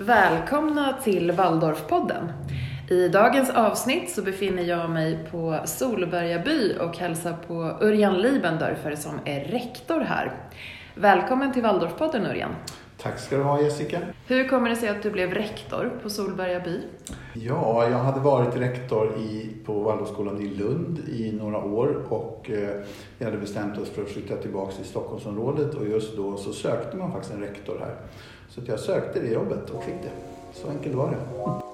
Välkomna till Waldorfpodden. I dagens avsnitt så befinner jag mig på Solbergaby och hälsar på Örjan Liebendörfer som är rektor här. Välkommen till Waldorfpodden Örjan. Tack ska du ha Jessica. Hur kommer det sig att du blev rektor på Solbergaby? Ja, jag hade varit rektor i, på Waldorfskolan i Lund i några år och eh, vi hade bestämt oss för att flytta tillbaka till Stockholmsområdet och just då så sökte man faktiskt en rektor här. Så jag sökte det jobbet och fick det. Så enkelt var det.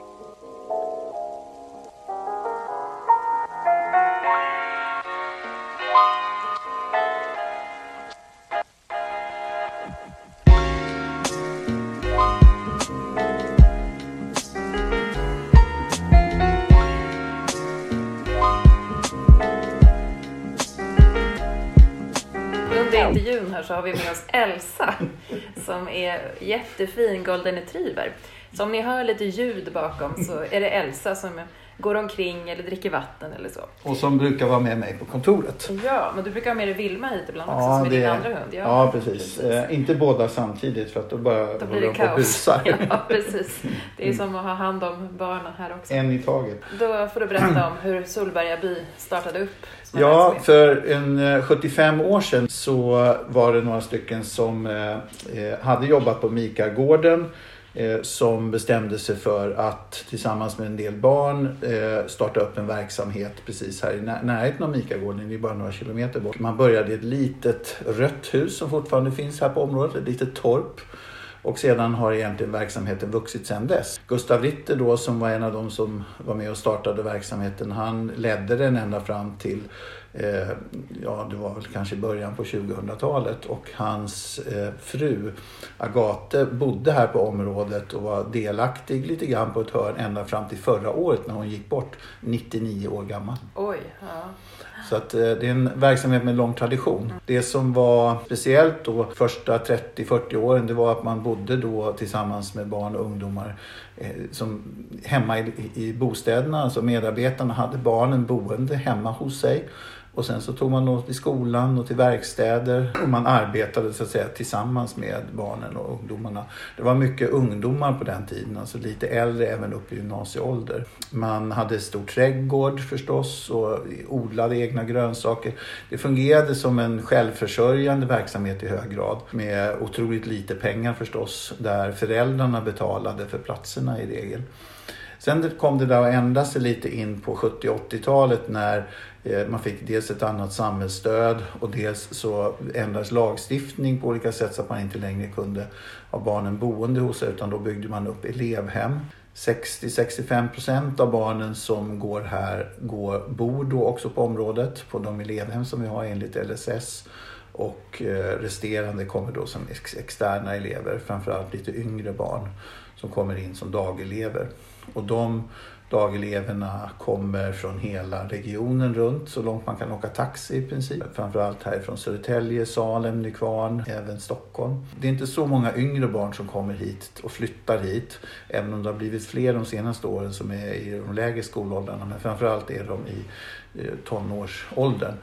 Här så har vi med oss Elsa som är jättefin golden retriever. Så om ni hör lite ljud bakom så är det Elsa som går omkring eller dricker vatten eller så. Och som brukar vara med mig på kontoret. Ja, men du brukar ha med dig Vilma hit ibland också som är din andra hund. Ja, precis. Eh, inte båda samtidigt för att då bara Då blir det kaos. busar. Ja, precis. Det är som att ha hand om barnen här också. En i taget. Då får du berätta om hur Solbergaby startade upp. Ja, för en eh, 75 år sedan så var det några stycken som eh, eh, hade jobbat på Mikargården eh, som bestämde sig för att tillsammans med en del barn eh, starta upp en verksamhet precis här i när- närheten av Mikargården. Det är bara några kilometer bort. Man började i ett litet rött hus som fortfarande finns här på området, ett litet torp. Och sedan har egentligen verksamheten vuxit sedan dess. Gustav Ritter då som var en av de som var med och startade verksamheten, han ledde den ända fram till, eh, ja det var väl kanske i början på 2000-talet och hans eh, fru Agate bodde här på området och var delaktig lite grann på ett hörn ända fram till förra året när hon gick bort, 99 år gammal. Oj, ja. Så att eh, det är en verksamhet med lång tradition. Det som var speciellt då första 30-40 åren det var att man bodde då tillsammans med barn och ungdomar eh, som hemma i, i bostäderna. Alltså medarbetarna hade barnen boende hemma hos sig. Och sen så tog man något till skolan och till verkstäder och man arbetade så att säga tillsammans med barnen och ungdomarna. Det var mycket ungdomar på den tiden, alltså lite äldre även upp i gymnasieålder. Man hade stor trädgård förstås och odlade egna grönsaker. Det fungerade som en självförsörjande verksamhet i hög grad med otroligt lite pengar förstås där föräldrarna betalade för platserna i regel. Sen kom det där att ändra sig lite in på 70 80-talet när Eh, man fick dels ett annat samhällsstöd och dels så ändrades lagstiftning på olika sätt så att man inte längre kunde ha barnen boende hos sig utan då byggde man upp elevhem. 60-65 procent av barnen som går här går, bor då också på området på de elevhem som vi har enligt LSS. Och eh, resterande kommer då som ex- externa elever, framförallt lite yngre barn som kommer in som dagelever. Och de dageleverna kommer från hela regionen runt så långt man kan åka taxi i princip. Framförallt härifrån Södertälje, Salem, Nykvarn, även Stockholm. Det är inte så många yngre barn som kommer hit och flyttar hit. Även om det har blivit fler de senaste åren som är i de lägre skolåldrarna. Men framförallt är de i eh, tonårsåldern.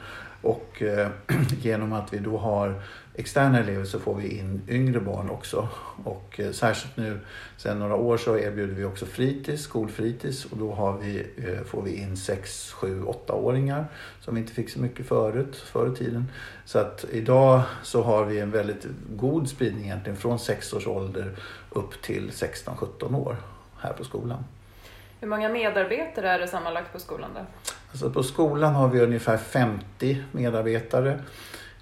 Och eh, genom att vi då har externa elever så får vi in yngre barn också. Och eh, särskilt nu sedan några år så erbjuder vi också fritids, skolfritids och då har vi, eh, får vi in 6, 7, 8-åringar som vi inte fick så mycket förut, förr i tiden. Så att idag så har vi en väldigt god spridning egentligen från 6 års ålder upp till 16-17 år här på skolan. Hur många medarbetare är det sammanlagt på skolan då? Alltså på skolan har vi ungefär 50 medarbetare.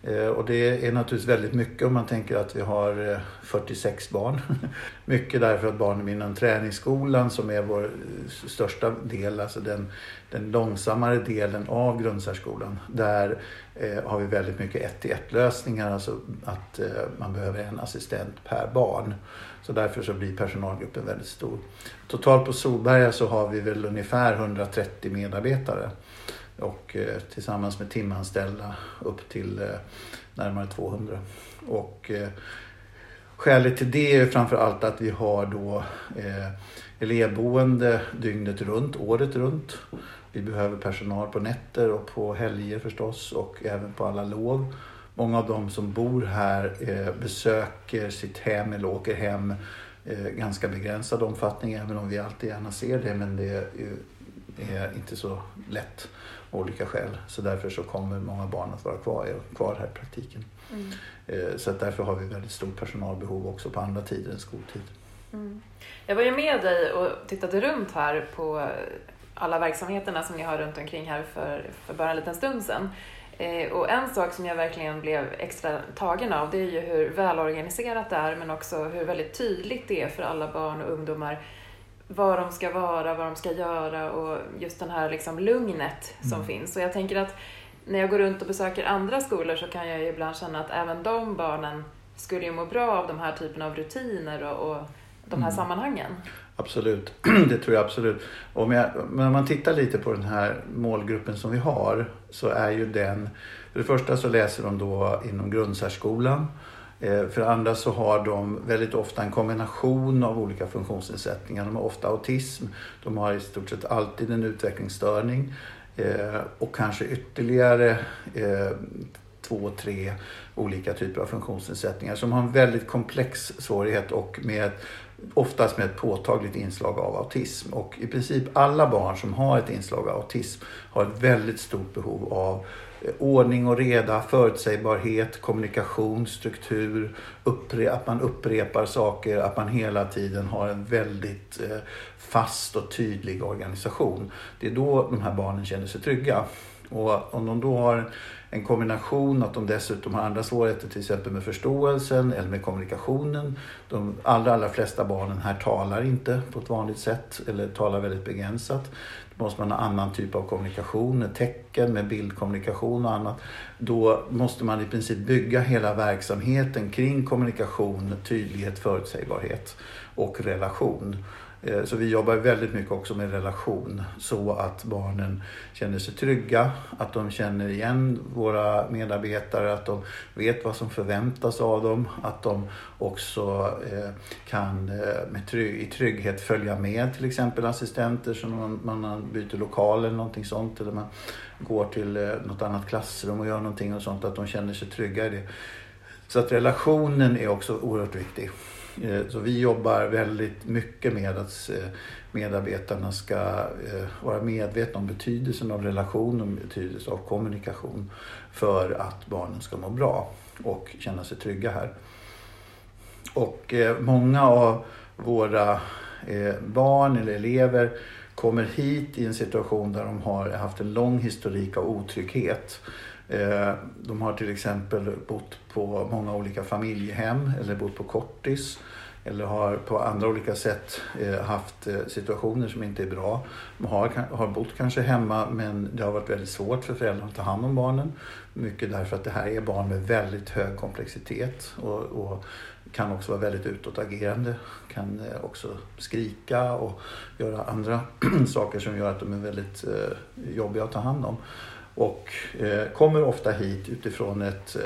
Eh, och det är naturligtvis väldigt mycket om man tänker att vi har eh, 46 barn. mycket därför att barnen inom träningsskolan som är vår eh, största del, alltså den, den långsammare delen av grundsärskolan. Där eh, har vi väldigt mycket ett till ett lösningar, alltså att eh, man behöver en assistent per barn. Så därför så blir personalgruppen väldigt stor. Totalt på Solberga så har vi väl ungefär 130 medarbetare. Och eh, tillsammans med timanställda upp till eh, närmare 200. Och eh, skälet till det är framför allt att vi har då eh, elevboende dygnet runt, året runt. Vi behöver personal på nätter och på helger förstås och även på alla lov. Många av de som bor här eh, besöker sitt hem eller åker hem eh, ganska begränsad omfattning även om vi alltid gärna ser det men det är inte så lätt olika skäl. Så därför så kommer många barn att vara kvar, kvar här i praktiken. Mm. Eh, så att därför har vi väldigt stort personalbehov också på andra tider än skoltid. Mm. Jag var ju med dig och tittade runt här på alla verksamheterna som ni har runt omkring här för, för bara en liten stund sedan. Eh, och en sak som jag verkligen blev extra tagen av det är ju hur välorganiserat det är men också hur väldigt tydligt det är för alla barn och ungdomar var de ska vara, vad de ska göra och just den här liksom lugnet som mm. finns. Och jag tänker att när jag går runt och besöker andra skolor så kan jag ibland känna att även de barnen skulle ju må bra av de här typerna av rutiner och, och de här mm. sammanhangen. Absolut, det tror jag absolut. Om jag, men om man tittar lite på den här målgruppen som vi har så är ju den, för det första så läser de då inom grundsärskolan. Eh, för det andra så har de väldigt ofta en kombination av olika funktionsnedsättningar. De har ofta autism, de har i stort sett alltid en utvecklingsstörning eh, och kanske ytterligare eh, två, tre olika typer av funktionsnedsättningar som har en väldigt komplex svårighet och med oftast med ett påtagligt inslag av autism. Och i princip alla barn som har ett inslag av autism har ett väldigt stort behov av Eh, ordning och reda, förutsägbarhet, kommunikation, struktur, att man upprepar saker, att man hela tiden har en väldigt eh, fast och tydlig organisation. Det är då de här barnen känner sig trygga. Och om de då har en kombination att de dessutom har andra svårigheter till exempel med förståelsen eller med kommunikationen. De allra, allra flesta barnen här talar inte på ett vanligt sätt eller talar väldigt begränsat. Måste man ha annan typ av kommunikation, med tecken, med bildkommunikation och annat. Då måste man i princip bygga hela verksamheten kring kommunikation, tydlighet, förutsägbarhet och relation. Eh, så vi jobbar väldigt mycket också med relation så att barnen känner sig trygga, att de känner igen våra medarbetare, att de vet vad som förväntas av dem, att de också eh, kan eh, med trygg, i trygghet följa med till exempel assistenter som man, man byter lokal eller någonting sånt eller man går till något annat klassrum och gör någonting och sånt, att de känner sig trygga i det. Så att relationen är också oerhört viktig. Eh, så vi jobbar väldigt mycket med att medarbetarna ska eh, vara medvetna om betydelsen av relation och betydelsen av kommunikation för att barnen ska må bra och känna sig trygga här. Och eh, många av våra barn eller elever kommer hit i en situation där de har haft en lång historik av otrygghet. Eh, de har till exempel bott på många olika familjehem eller bott på kortis eller har på andra olika sätt eh, haft eh, situationer som inte är bra. De har, har bott kanske hemma men det har varit väldigt svårt för föräldrarna att ta hand om barnen. Mycket därför att det här är barn med väldigt hög komplexitet och, och kan också vara väldigt utåtagerande. Kan också skrika och göra andra saker som gör att de är väldigt jobbiga att ta hand om. Och eh, kommer ofta hit utifrån ett eh,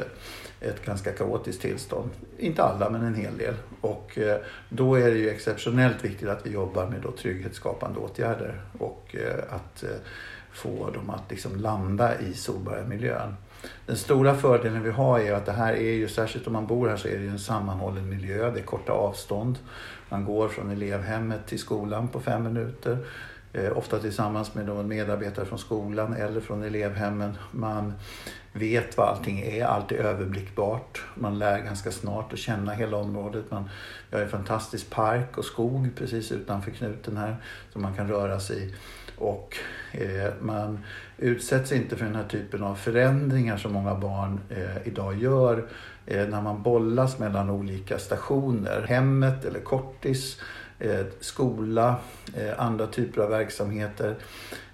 ett ganska kaotiskt tillstånd. Inte alla, men en hel del. Och eh, då är det ju exceptionellt viktigt att vi jobbar med då trygghetsskapande åtgärder och att få dem att liksom landa i Solbergamiljön. Den stora fördelen vi har är att det här är ju, särskilt om man bor här, så är det ju en sammanhållen miljö. Det är korta avstånd. Man går från elevhemmet till skolan på fem minuter. Eh, ofta tillsammans med någon medarbetare från skolan eller från elevhemmen. Man vet vad allting är, allt är överblickbart. Man lär ganska snart att känna hela området. Man, vi har en fantastisk park och skog precis utanför knuten här som man kan röra sig i. Och eh, man utsätts inte för den här typen av förändringar som många barn eh, idag gör eh, när man bollas mellan olika stationer. Hemmet eller kortis Eh, skola, eh, andra typer av verksamheter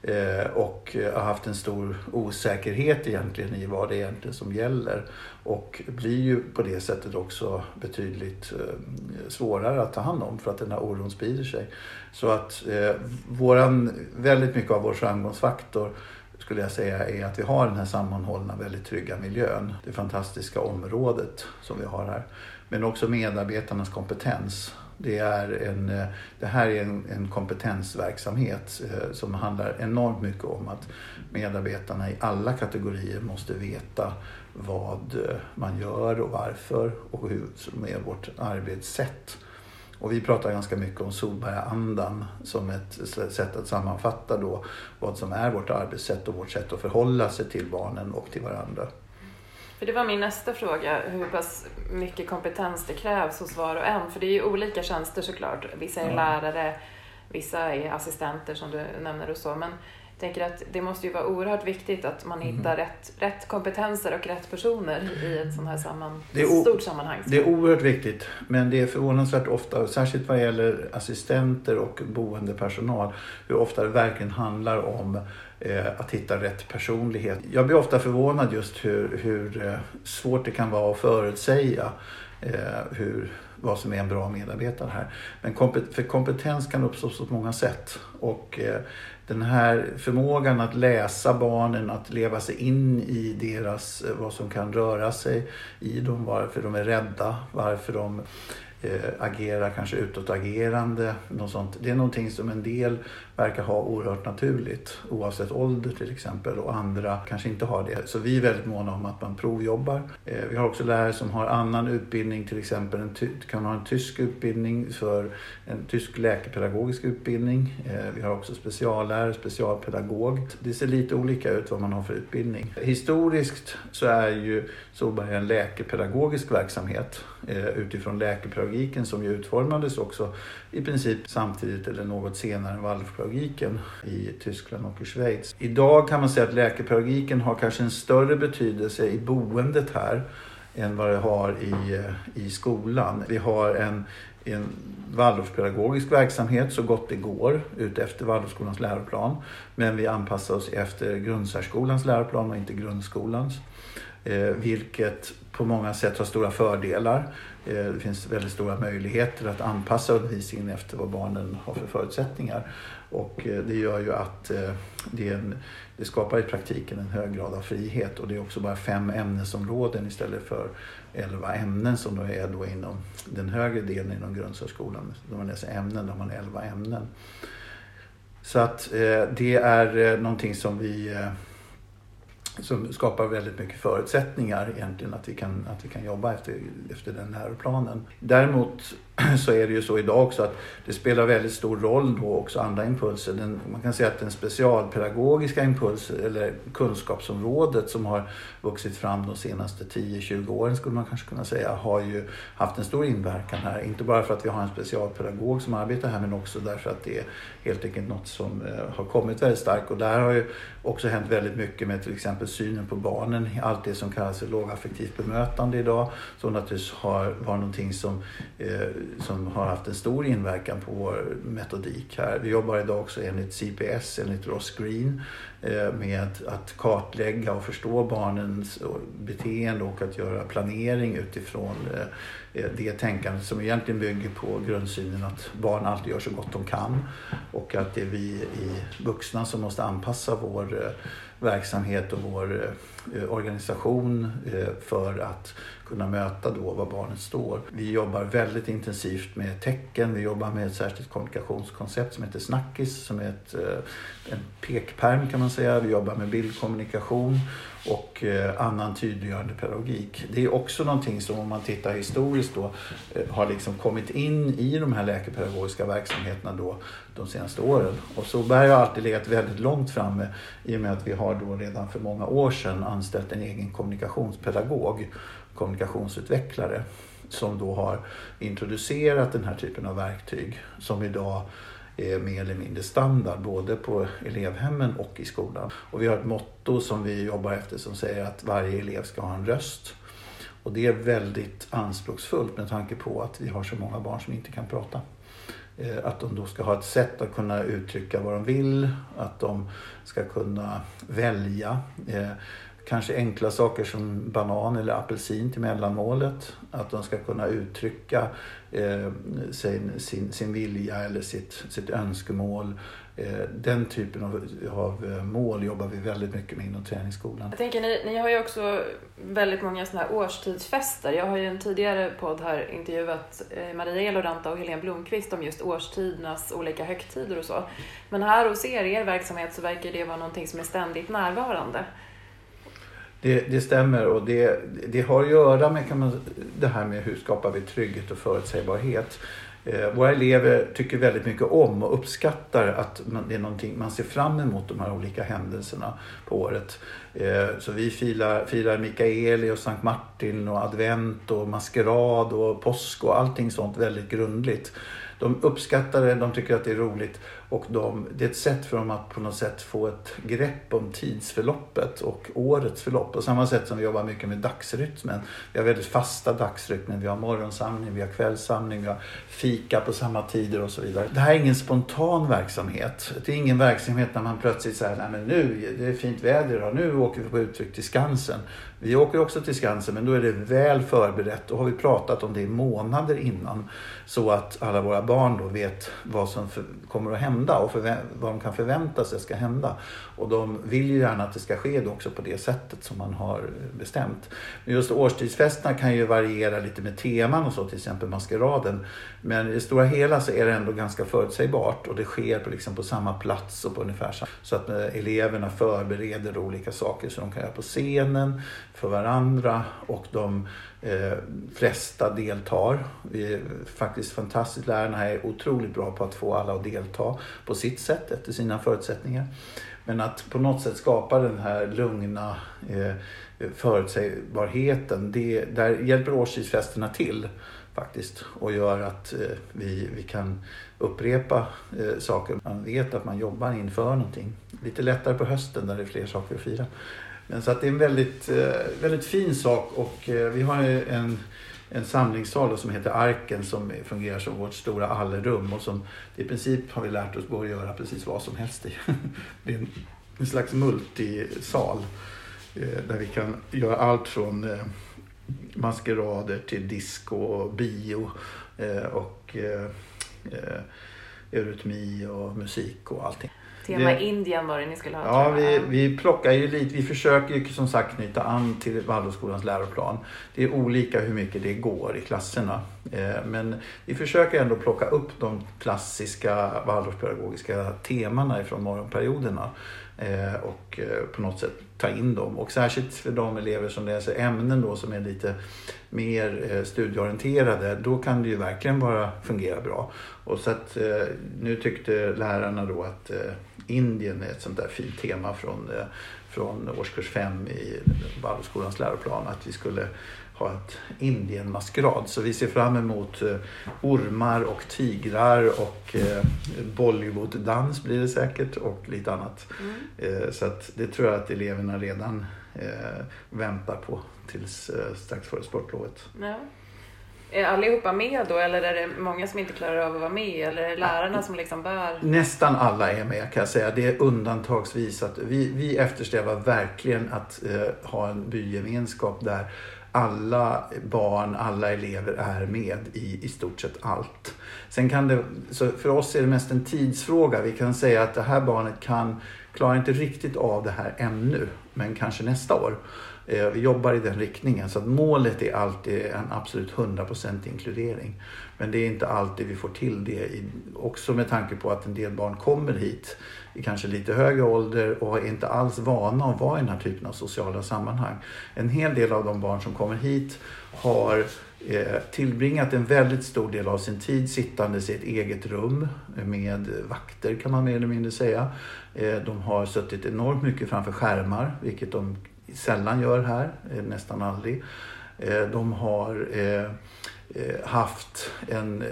eh, och har haft en stor osäkerhet egentligen i vad det är egentligen som gäller. Och blir ju på det sättet också betydligt svårare att ta hand om för att den här oron sprider sig. Så att våran, väldigt mycket av vår framgångsfaktor skulle jag säga är att vi har den här sammanhållna, väldigt trygga miljön. Det fantastiska området som vi har här. Men också medarbetarnas kompetens. Det, är en, eh, det här är en, en kompetensverksamhet eh, som handlar enormt mycket om att medarbetarna i alla kategorier måste veta vad eh, man gör och varför och hur som är vårt arbetssätt. Och vi pratar ganska mycket om Solbergaandan som ett sätt att sammanfatta då vad som är vårt arbetssätt och vårt sätt att förhålla sig till barnen och till varandra. För det var min nästa fråga, hur pass mycket kompetens det krävs hos var och en. För det är ju olika tjänster såklart. Vissa är ja. lärare, vissa är assistenter som du nämner och så. Men tänker att det måste ju vara oerhört viktigt att man mm. hittar rätt, rätt kompetenser och rätt personer i ett sånt här samman, det är stort sammanhang. Det är oerhört viktigt, men det är förvånansvärt ofta, särskilt vad gäller assistenter och boendepersonal, hur ofta det verkligen handlar om eh, att hitta rätt personlighet. Jag blir ofta förvånad just hur, hur eh, svårt det kan vara att förutsäga eh, hur vad som är en bra medarbetare här. Men kompet för kompetens kan uppstå på många sätt. Och eh, den här förmågan att läsa barnen, att leva sig in i deras, eh, vad som kan röra sig i dem, varför de är rädda, varför de eh, agerar kanske utåtagerande. Något sånt. Det är någonting som en del verkar ha oerhört naturligt oavsett ålder till exempel och andra kanske inte har det. Så vi är väldigt måna om att man provjobbar. Eh, vi har också lärare som har annan utbildning, till exempel en kan ha en tysk utbildning för en tysk läkepedagogisk utbildning. Eh, vi har också speciallärare, specialpedagog. Det ser lite olika ut vad man har för utbildning. Historiskt så är ju Solberg en läkepedagogisk verksamhet eh, utifrån läkepedagogiken som ju utformades också i princip samtidigt eller något senare än Waldorfpedagogiken i Tyskland och i Schweiz. Idag kan man säga att läkepedagogiken har kanske en större betydelse i boendet här än vad det har i, eh, i skolan. Vi har en, en Waldorfpedagogisk verksamhet så gott det går utefter Waldorfskolans läroplan. Men vi anpassar oss efter grundsärskolans läroplan och inte grundskolans. Eh, vilket på många sätt har stora fördelar. Eh, det finns väldigt stora möjligheter att anpassa undervisningen efter vad barnen har för förutsättningar. Och eh, det gör ju att eh, det, en, det, skapar i praktiken en hög grad av frihet och det är också bara fem ämnesområden istället för elva ämnen som då är då inom den högre delen inom grundsärskolan. När man läser ämnen har man elva ämnen. Så att det är någonting som vi som skapar väldigt mycket förutsättningar egentligen att vi kan, att vi kan jobba efter, efter den läroplanen. Däremot så är det ju så idag också att det spelar väldigt stor roll då också andra impulser. Den, man kan säga att den specialpedagogiska impulsen eller kunskapsområdet som har vuxit fram de senaste 10-20 åren skulle man kanske kunna säga har ju haft en stor inverkan här. Inte bara för att vi har en specialpedagog som arbetar här men också därför att det är helt enkelt något som eh, har kommit väldigt starkt och där har ju också hänt väldigt mycket med till exempel synen på barnen, allt det som kallas för lågaffektivt bemötande idag som naturligtvis har, var någonting som eh, som har haft en stor inverkan på vår metodik här. Vi jobbar idag också enligt CPS, enligt Ross Green, eh, med att kartlägga och förstå barnens beteende och att göra planering utifrån eh, det tänkandet som egentligen bygger på grundsynen att barn alltid gör så gott de kan och att det är vi i vuxna som måste anpassa vår eh, verksamhet och vår organisation för att kunna möta då var barnet står. Vi jobbar väldigt intensivt med tecken. Vi jobbar med ett särskilt kommunikationskoncept som heter Snackis som är ett, eh, en pekperm kan man säga. Vi jobbar med bildkommunikation och eh, annan tydliggörande pedagogik. Det är också någonting som om man tittar historiskt då eh, har liksom kommit in i de här läkepedagogiska verksamheterna då de senaste åren. Och Solberg har alltid legat väldigt långt framme i och med att vi har då redan för många år sedan anställt en egen kommunikationspedagog kommunikationsutvecklare som då har introducerat den här typen av verktyg som idag är mer eller mindre standard både på elevhemmen och i skolan. Och vi har ett motto som vi jobbar efter som säger att varje elev ska ha en röst. Och det är väldigt anspråksfullt med tanke på att vi har så många barn som inte kan prata. Eh, att de då ska ha ett sätt att kunna uttrycka vad de vill, att de ska kunna välja. Eh, Kanske enkla saker som banan eller apelsin till mellanmålet. Att de ska kunna uttrycka eh, sin, sin, sin vilja eller sitt, sitt önskemål. Eh, den typen av, av eh, mål jobbar vi väldigt mycket med inom träningsskolan. Jag tänker, ni, ni har ju också väldigt många sådana här årstidsfester. Jag har ju en tidigare podd här intervjuat eh, Maria Eloranta och Helene Blomqvist om just årstidernas olika högtider och så. Men här hos er, er verksamhet, så verkar det vara någonting som är ständigt närvarande. Det, det, stämmer och det, det har att göra med kan man, det här med hur skapar vi trygghet och förutsägbarhet. Eh, våra elever tycker väldigt mycket om och uppskattar att man, det är någonting, man ser fram emot de här olika händelserna på året. Eh, så vi firar, firar Mikaeli och Sankt Martin och advent och maskerad och påsk och allting sånt väldigt grundligt. De uppskattar det, de tycker att det är roligt och de, det är ett sätt för dem att på något sätt få ett grepp om tidsförloppet och årets förlopp. På samma sätt som vi jobbar mycket med dagsrytmen. Vi har väldigt fasta dagsrytmer. Vi har morgonsamling, vi har kvällssamling, vi har fika på samma tider och så vidare. Det här är ingen spontan verksamhet. Det är ingen verksamhet när man plötsligt säger nej men nu, det är fint väder idag, nu åker vi på utflykt till Skansen. Vi åker också till Skansen men då är det väl förberett. Då har vi pratat om det i månader innan. Så att alla våra barn då vet vad som kommer att hända och vad de kan förvänta sig ska hända. Och de vill ju gärna att det ska ske då också på det sättet som man har bestämt. Men just årstidsfesterna kan ju variera lite med teman och så, till exempel maskeraden. Men i det stora hela så är det ändå ganska förutsägbart och det sker på, liksom på samma plats och på ungefär samma Så att eh, eleverna förbereder olika saker som de kan göra på scenen, för varandra och de eh, flesta deltar. Vi är faktiskt fantastiskt. Lärarna är otroligt bra på att få alla att delta på sitt sätt efter sina förutsättningar. Men att på något sätt skapa den här lugna eh, förutsägbarheten, det, där hjälper årstidsfesterna till faktiskt och gör att eh, vi, vi kan upprepa eh, saker. Man vet att man jobbar inför någonting. Lite lättare på hösten där det är fler saker att fira. Men så att det är en väldigt, eh, väldigt fin sak och eh, vi har en, en samlingssal som heter Arken som fungerar som vårt stora allrum och som i princip har vi lärt oss går att göra precis vad som helst i. Det är en, en slags multisal eh, där vi kan göra allt från maskerader till disco och bio och eurytmi och musik och allting. Tema det, Indien var det ni skulle ha. Ja, vi, vi plockar ju lite. Vi försöker ju som sagt knyta an till Waldorfskolans läroplan. Det är olika hur mycket det går i klasserna. Eh, men vi försöker ändå plocka upp de klassiska Waldorfpedagogiska temana ifrån morgonperioderna. Eh, och eh, på något sätt ta in dem. Och särskilt för de elever som läser ämnen då som är lite mer eh, studieorienterade, då kan det ju verkligen bara fungera bra. Och så att nu tyckte lärarna då att Indien är ett sånt där fint tema från, från årskurs 5 i Waldorfskolans läroplan. Att vi skulle ha ett Indienmaskerad. Så vi ser fram emot eh, ormar och tigrar och eh, Bollywood-dans blir det säkert och lite annat. Mm. Så att det tror jag att eleverna redan väntar på tills strax före sportlovet. Ja. Är allihopa med då eller är det många som inte klarar av att vara med? Eller är det lärarna som liksom bär? Nästan alla är med kan jag säga. Det är undantagsvis att vi, vi eftersträvar verkligen att eh, ha en bygemenskap där alla barn, alla elever är med i i stort sett allt. Sen kan det, så för oss är det mest en tidsfråga. Vi kan säga att det här barnet kan, klarar inte riktigt av det här ännu, men kanske nästa år. Eh, vi jobbar i den riktningen så att målet är alltid en absolut 100% inkludering. Men det är inte alltid vi får till det, också med tanke på att en del barn kommer hit i kanske lite högre ålder och är inte alls vana att vara i den här typen av sociala sammanhang. En hel del av de barn som kommer hit har eh, tillbringat en väldigt stor del av sin tid sittandes i ett eget rum med vakter kan man mer eller mindre säga. Eh, de har suttit enormt mycket framför skärmar, vilket de sällan gör här, eh, nästan aldrig. Eh, de har eh, haft en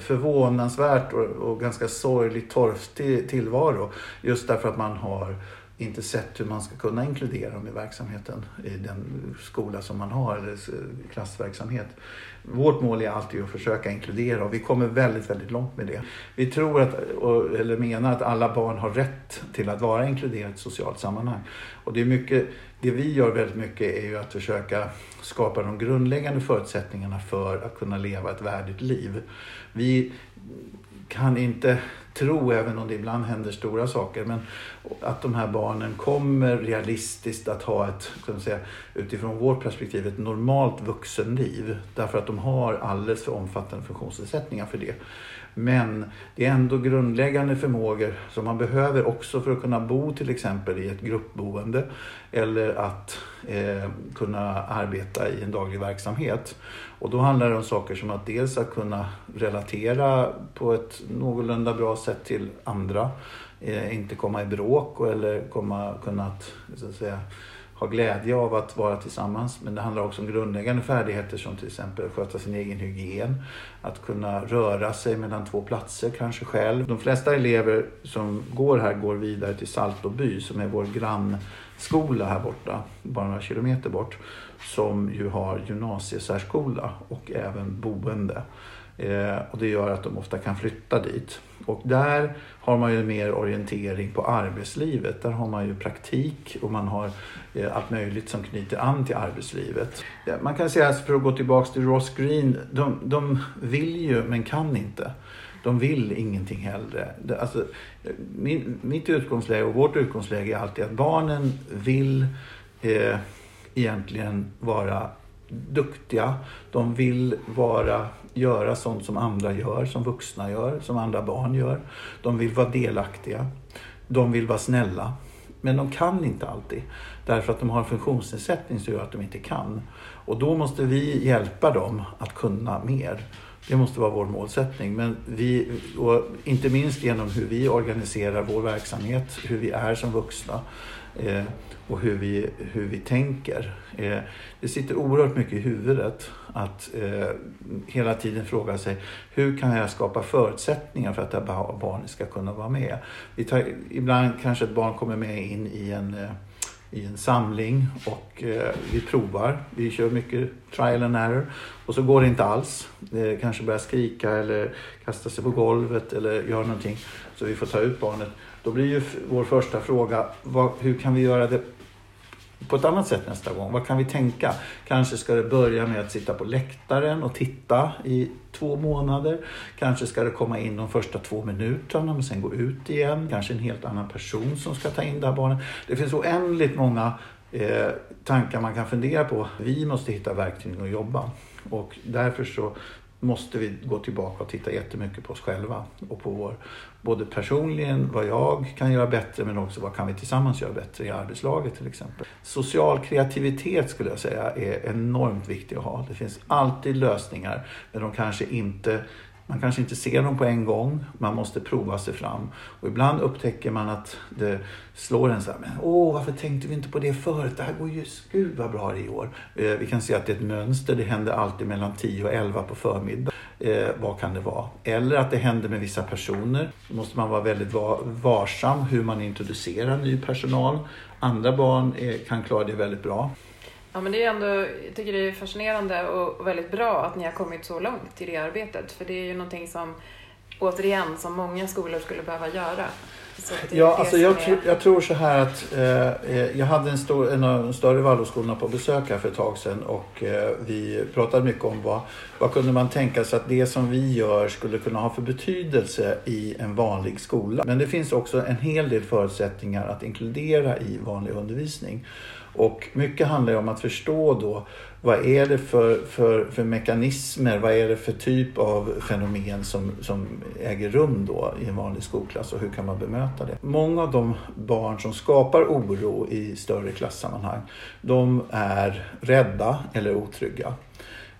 förvånansvärt och ganska sorgligt torftig tillvaro just därför att man har inte sett hur man ska kunna inkludera dem i verksamheten i den skola som man har, eller klassverksamhet. Vårt mål är alltid att försöka inkludera och vi kommer väldigt, väldigt långt med det. Vi tror att, eller menar att alla barn har rätt till att vara inkluderade i ett socialt sammanhang. Och det, är mycket, det vi gör väldigt mycket är ju att försöka skapa de grundläggande förutsättningarna för att kunna leva ett värdigt liv. Vi kan inte tro, även om det ibland händer stora saker, men att de här barnen kommer realistiskt att ha ett, kan säga, utifrån vårt perspektiv, ett normalt vuxenliv. Därför att de har alldeles för omfattande funktionsnedsättningar för det. Men det är ändå grundläggande förmågor som man behöver också för att kunna bo till exempel i ett gruppboende eller att eh, kunna arbeta i en daglig verksamhet. Och då handlar det om saker som att dels att kunna relatera på ett någorlunda bra sätt till andra, eh, inte komma i bråk eller komma, kunna så att säga, ha glädje av att vara tillsammans. Men det handlar också om grundläggande färdigheter som till exempel att sköta sin egen hygien. Att kunna röra sig mellan två platser, kanske själv. De flesta elever som går här går vidare till Saltoby som är vår grannskola här borta, bara några kilometer bort. Som ju har gymnasiesärskola och även boende. Eh, och det gör att de ofta kan flytta dit. Och där har man ju mer orientering på arbetslivet. Där har man ju praktik och man har eh, allt möjligt som knyter an till arbetslivet. Man kan säga, för att gå tillbaks till Ross Green, de, de vill ju men kan inte. De vill ingenting hellre. Alltså, min, mitt utgångsläge och vårt utgångsläge är alltid att barnen vill eh, egentligen vara duktiga. De vill vara, göra sånt som andra gör, som vuxna gör, som andra barn gör. De vill vara delaktiga. De vill vara snälla. Men de kan inte alltid. Därför att de har en funktionsnedsättning som gör att de inte kan. Och då måste vi hjälpa dem att kunna mer. Det måste vara vår målsättning. Men vi, och inte minst genom hur vi organiserar vår verksamhet, hur vi är som vuxna eh, och hur vi, hur vi tänker. Eh, det sitter oerhört mycket i huvudet att eh, hela tiden fråga sig hur kan jag skapa förutsättningar för att det här barnet ska kunna vara med. Vi tar, ibland kanske ett barn kommer med in i en eh, i en samling och eh, vi provar. Vi kör mycket trial and error och så går det inte alls. Det kanske börjar skrika eller kasta sig på golvet eller gör någonting så vi får ta ut barnet. Då blir ju vår första fråga, vad, hur kan vi göra det på ett annat sätt nästa gång. Vad kan vi tänka? Kanske ska det börja med att sitta på läktaren och titta i två månader. Kanske ska det komma in de första två minuterna men sen gå ut igen. Kanske en helt annan person som ska ta in det här barnet. Det finns oändligt många eh, tankar man kan fundera på. Vi måste hitta verktyg att jobba. Och därför så måste vi gå tillbaka och titta jättemycket på oss själva och på vår, både personligen, vad jag kan göra bättre men också vad kan vi tillsammans göra bättre i arbetslaget till exempel. Social kreativitet skulle jag säga är enormt viktig att ha. Det finns alltid lösningar men de kanske inte man kanske inte ser dem på en gång, man måste prova sig fram. Och ibland upptäcker man att det slår en så här, men åh varför tänkte vi inte på det förut? Det här går ju, gud vad bra det är i år. Eh, vi kan se att det är ett mönster, det händer alltid mellan 10 och 11 på förmiddagen. Eh, vad kan det vara? Eller att det händer med vissa personer. Då måste man vara väldigt varsam hur man introducerar ny personal. Andra barn är, kan klara det väldigt bra. Ja, men det är ändå, jag tycker det är fascinerande och väldigt bra att ni har kommit så långt i det arbetet. För det är ju någonting som, återigen, som många skolor skulle behöva göra. Ja, alltså jag, är... jag tror så här att eh, eh, jag hade en, stor, en av de större Waldorfskolorna på besök här för ett tag sedan och eh, vi pratade mycket om vad, vad kunde man tänka sig att det som vi gör skulle kunna ha för betydelse i en vanlig skola. Men det finns också en hel del förutsättningar att inkludera i vanlig undervisning. Och mycket handlar om att förstå då vad är det för, för, för mekanismer, vad är det för typ av fenomen som, som äger rum då i en vanlig skolklass och hur kan man bemöta det? Många av de barn som skapar oro i större klassammanhang, de är rädda eller otrygga.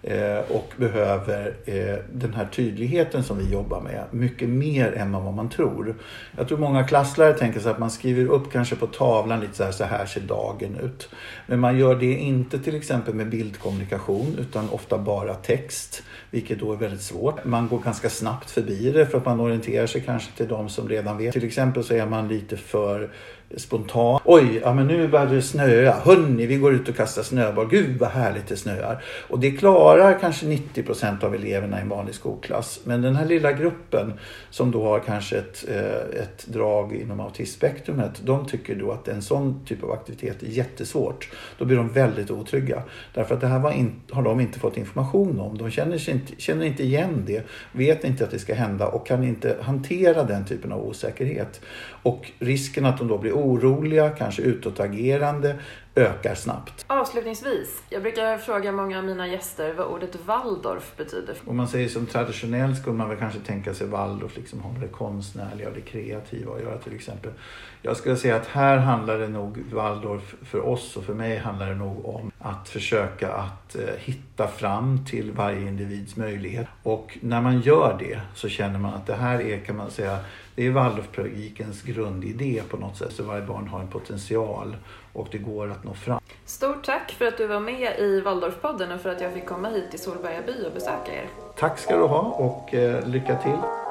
Eh, och behöver eh, den här tydligheten som vi jobbar med mycket mer än vad man tror. Jag tror många klasslärare tänker sig att man skriver upp kanske på tavlan lite så här, så här ser dagen ut. Men man gör det inte till exempel med bildkommunikation utan ofta bara text, vilket då är väldigt svårt. Man går ganska snabbt förbi det för att man orienterar sig kanske till de som redan vet. Till exempel så är man lite för spontant. Oj, ja men nu börjar det snöa. Hörni, vi går ut och kastar snöboll. Gud vad härligt det snöar. Och det klarar kanske 90 procent av eleverna i en vanlig skolklass. Men den här lilla gruppen som då har kanske ett, eh, ett drag inom autismspektrumet. De tycker då att en sån typ av aktivitet är jättesvårt. Då blir de väldigt otrygga. Därför att det här in, har de inte fått information om. De känner, inte, känner inte igen det, vet inte att det ska hända och kan inte hantera den typen av osäkerhet. Och risken att de då blir oroliga, kanske utåtagerande ökar snabbt. Avslutningsvis, jag brukar fråga många av mina gäster vad ordet Waldorf betyder. Om man säger som traditionellt skulle man väl kanske tänka sig Waldorf liksom har det konstnärliga och det kreativa att göra till exempel. Jag skulle säga att här handlar det nog, Waldorf för oss och för mig handlar det nog om att försöka att eh, hitta fram till varje individs möjlighet. Och när man gör det så känner man att det här är, kan man säga, det är Waldorfpedagogikens grundidé på något sätt. Så varje barn har en potential och det går att nå fram. Stort tack för att du var med i Waldorfpodden och för att jag fick komma hit till Solberga by och besöka er. Tack ska du ha och eh, lycka till!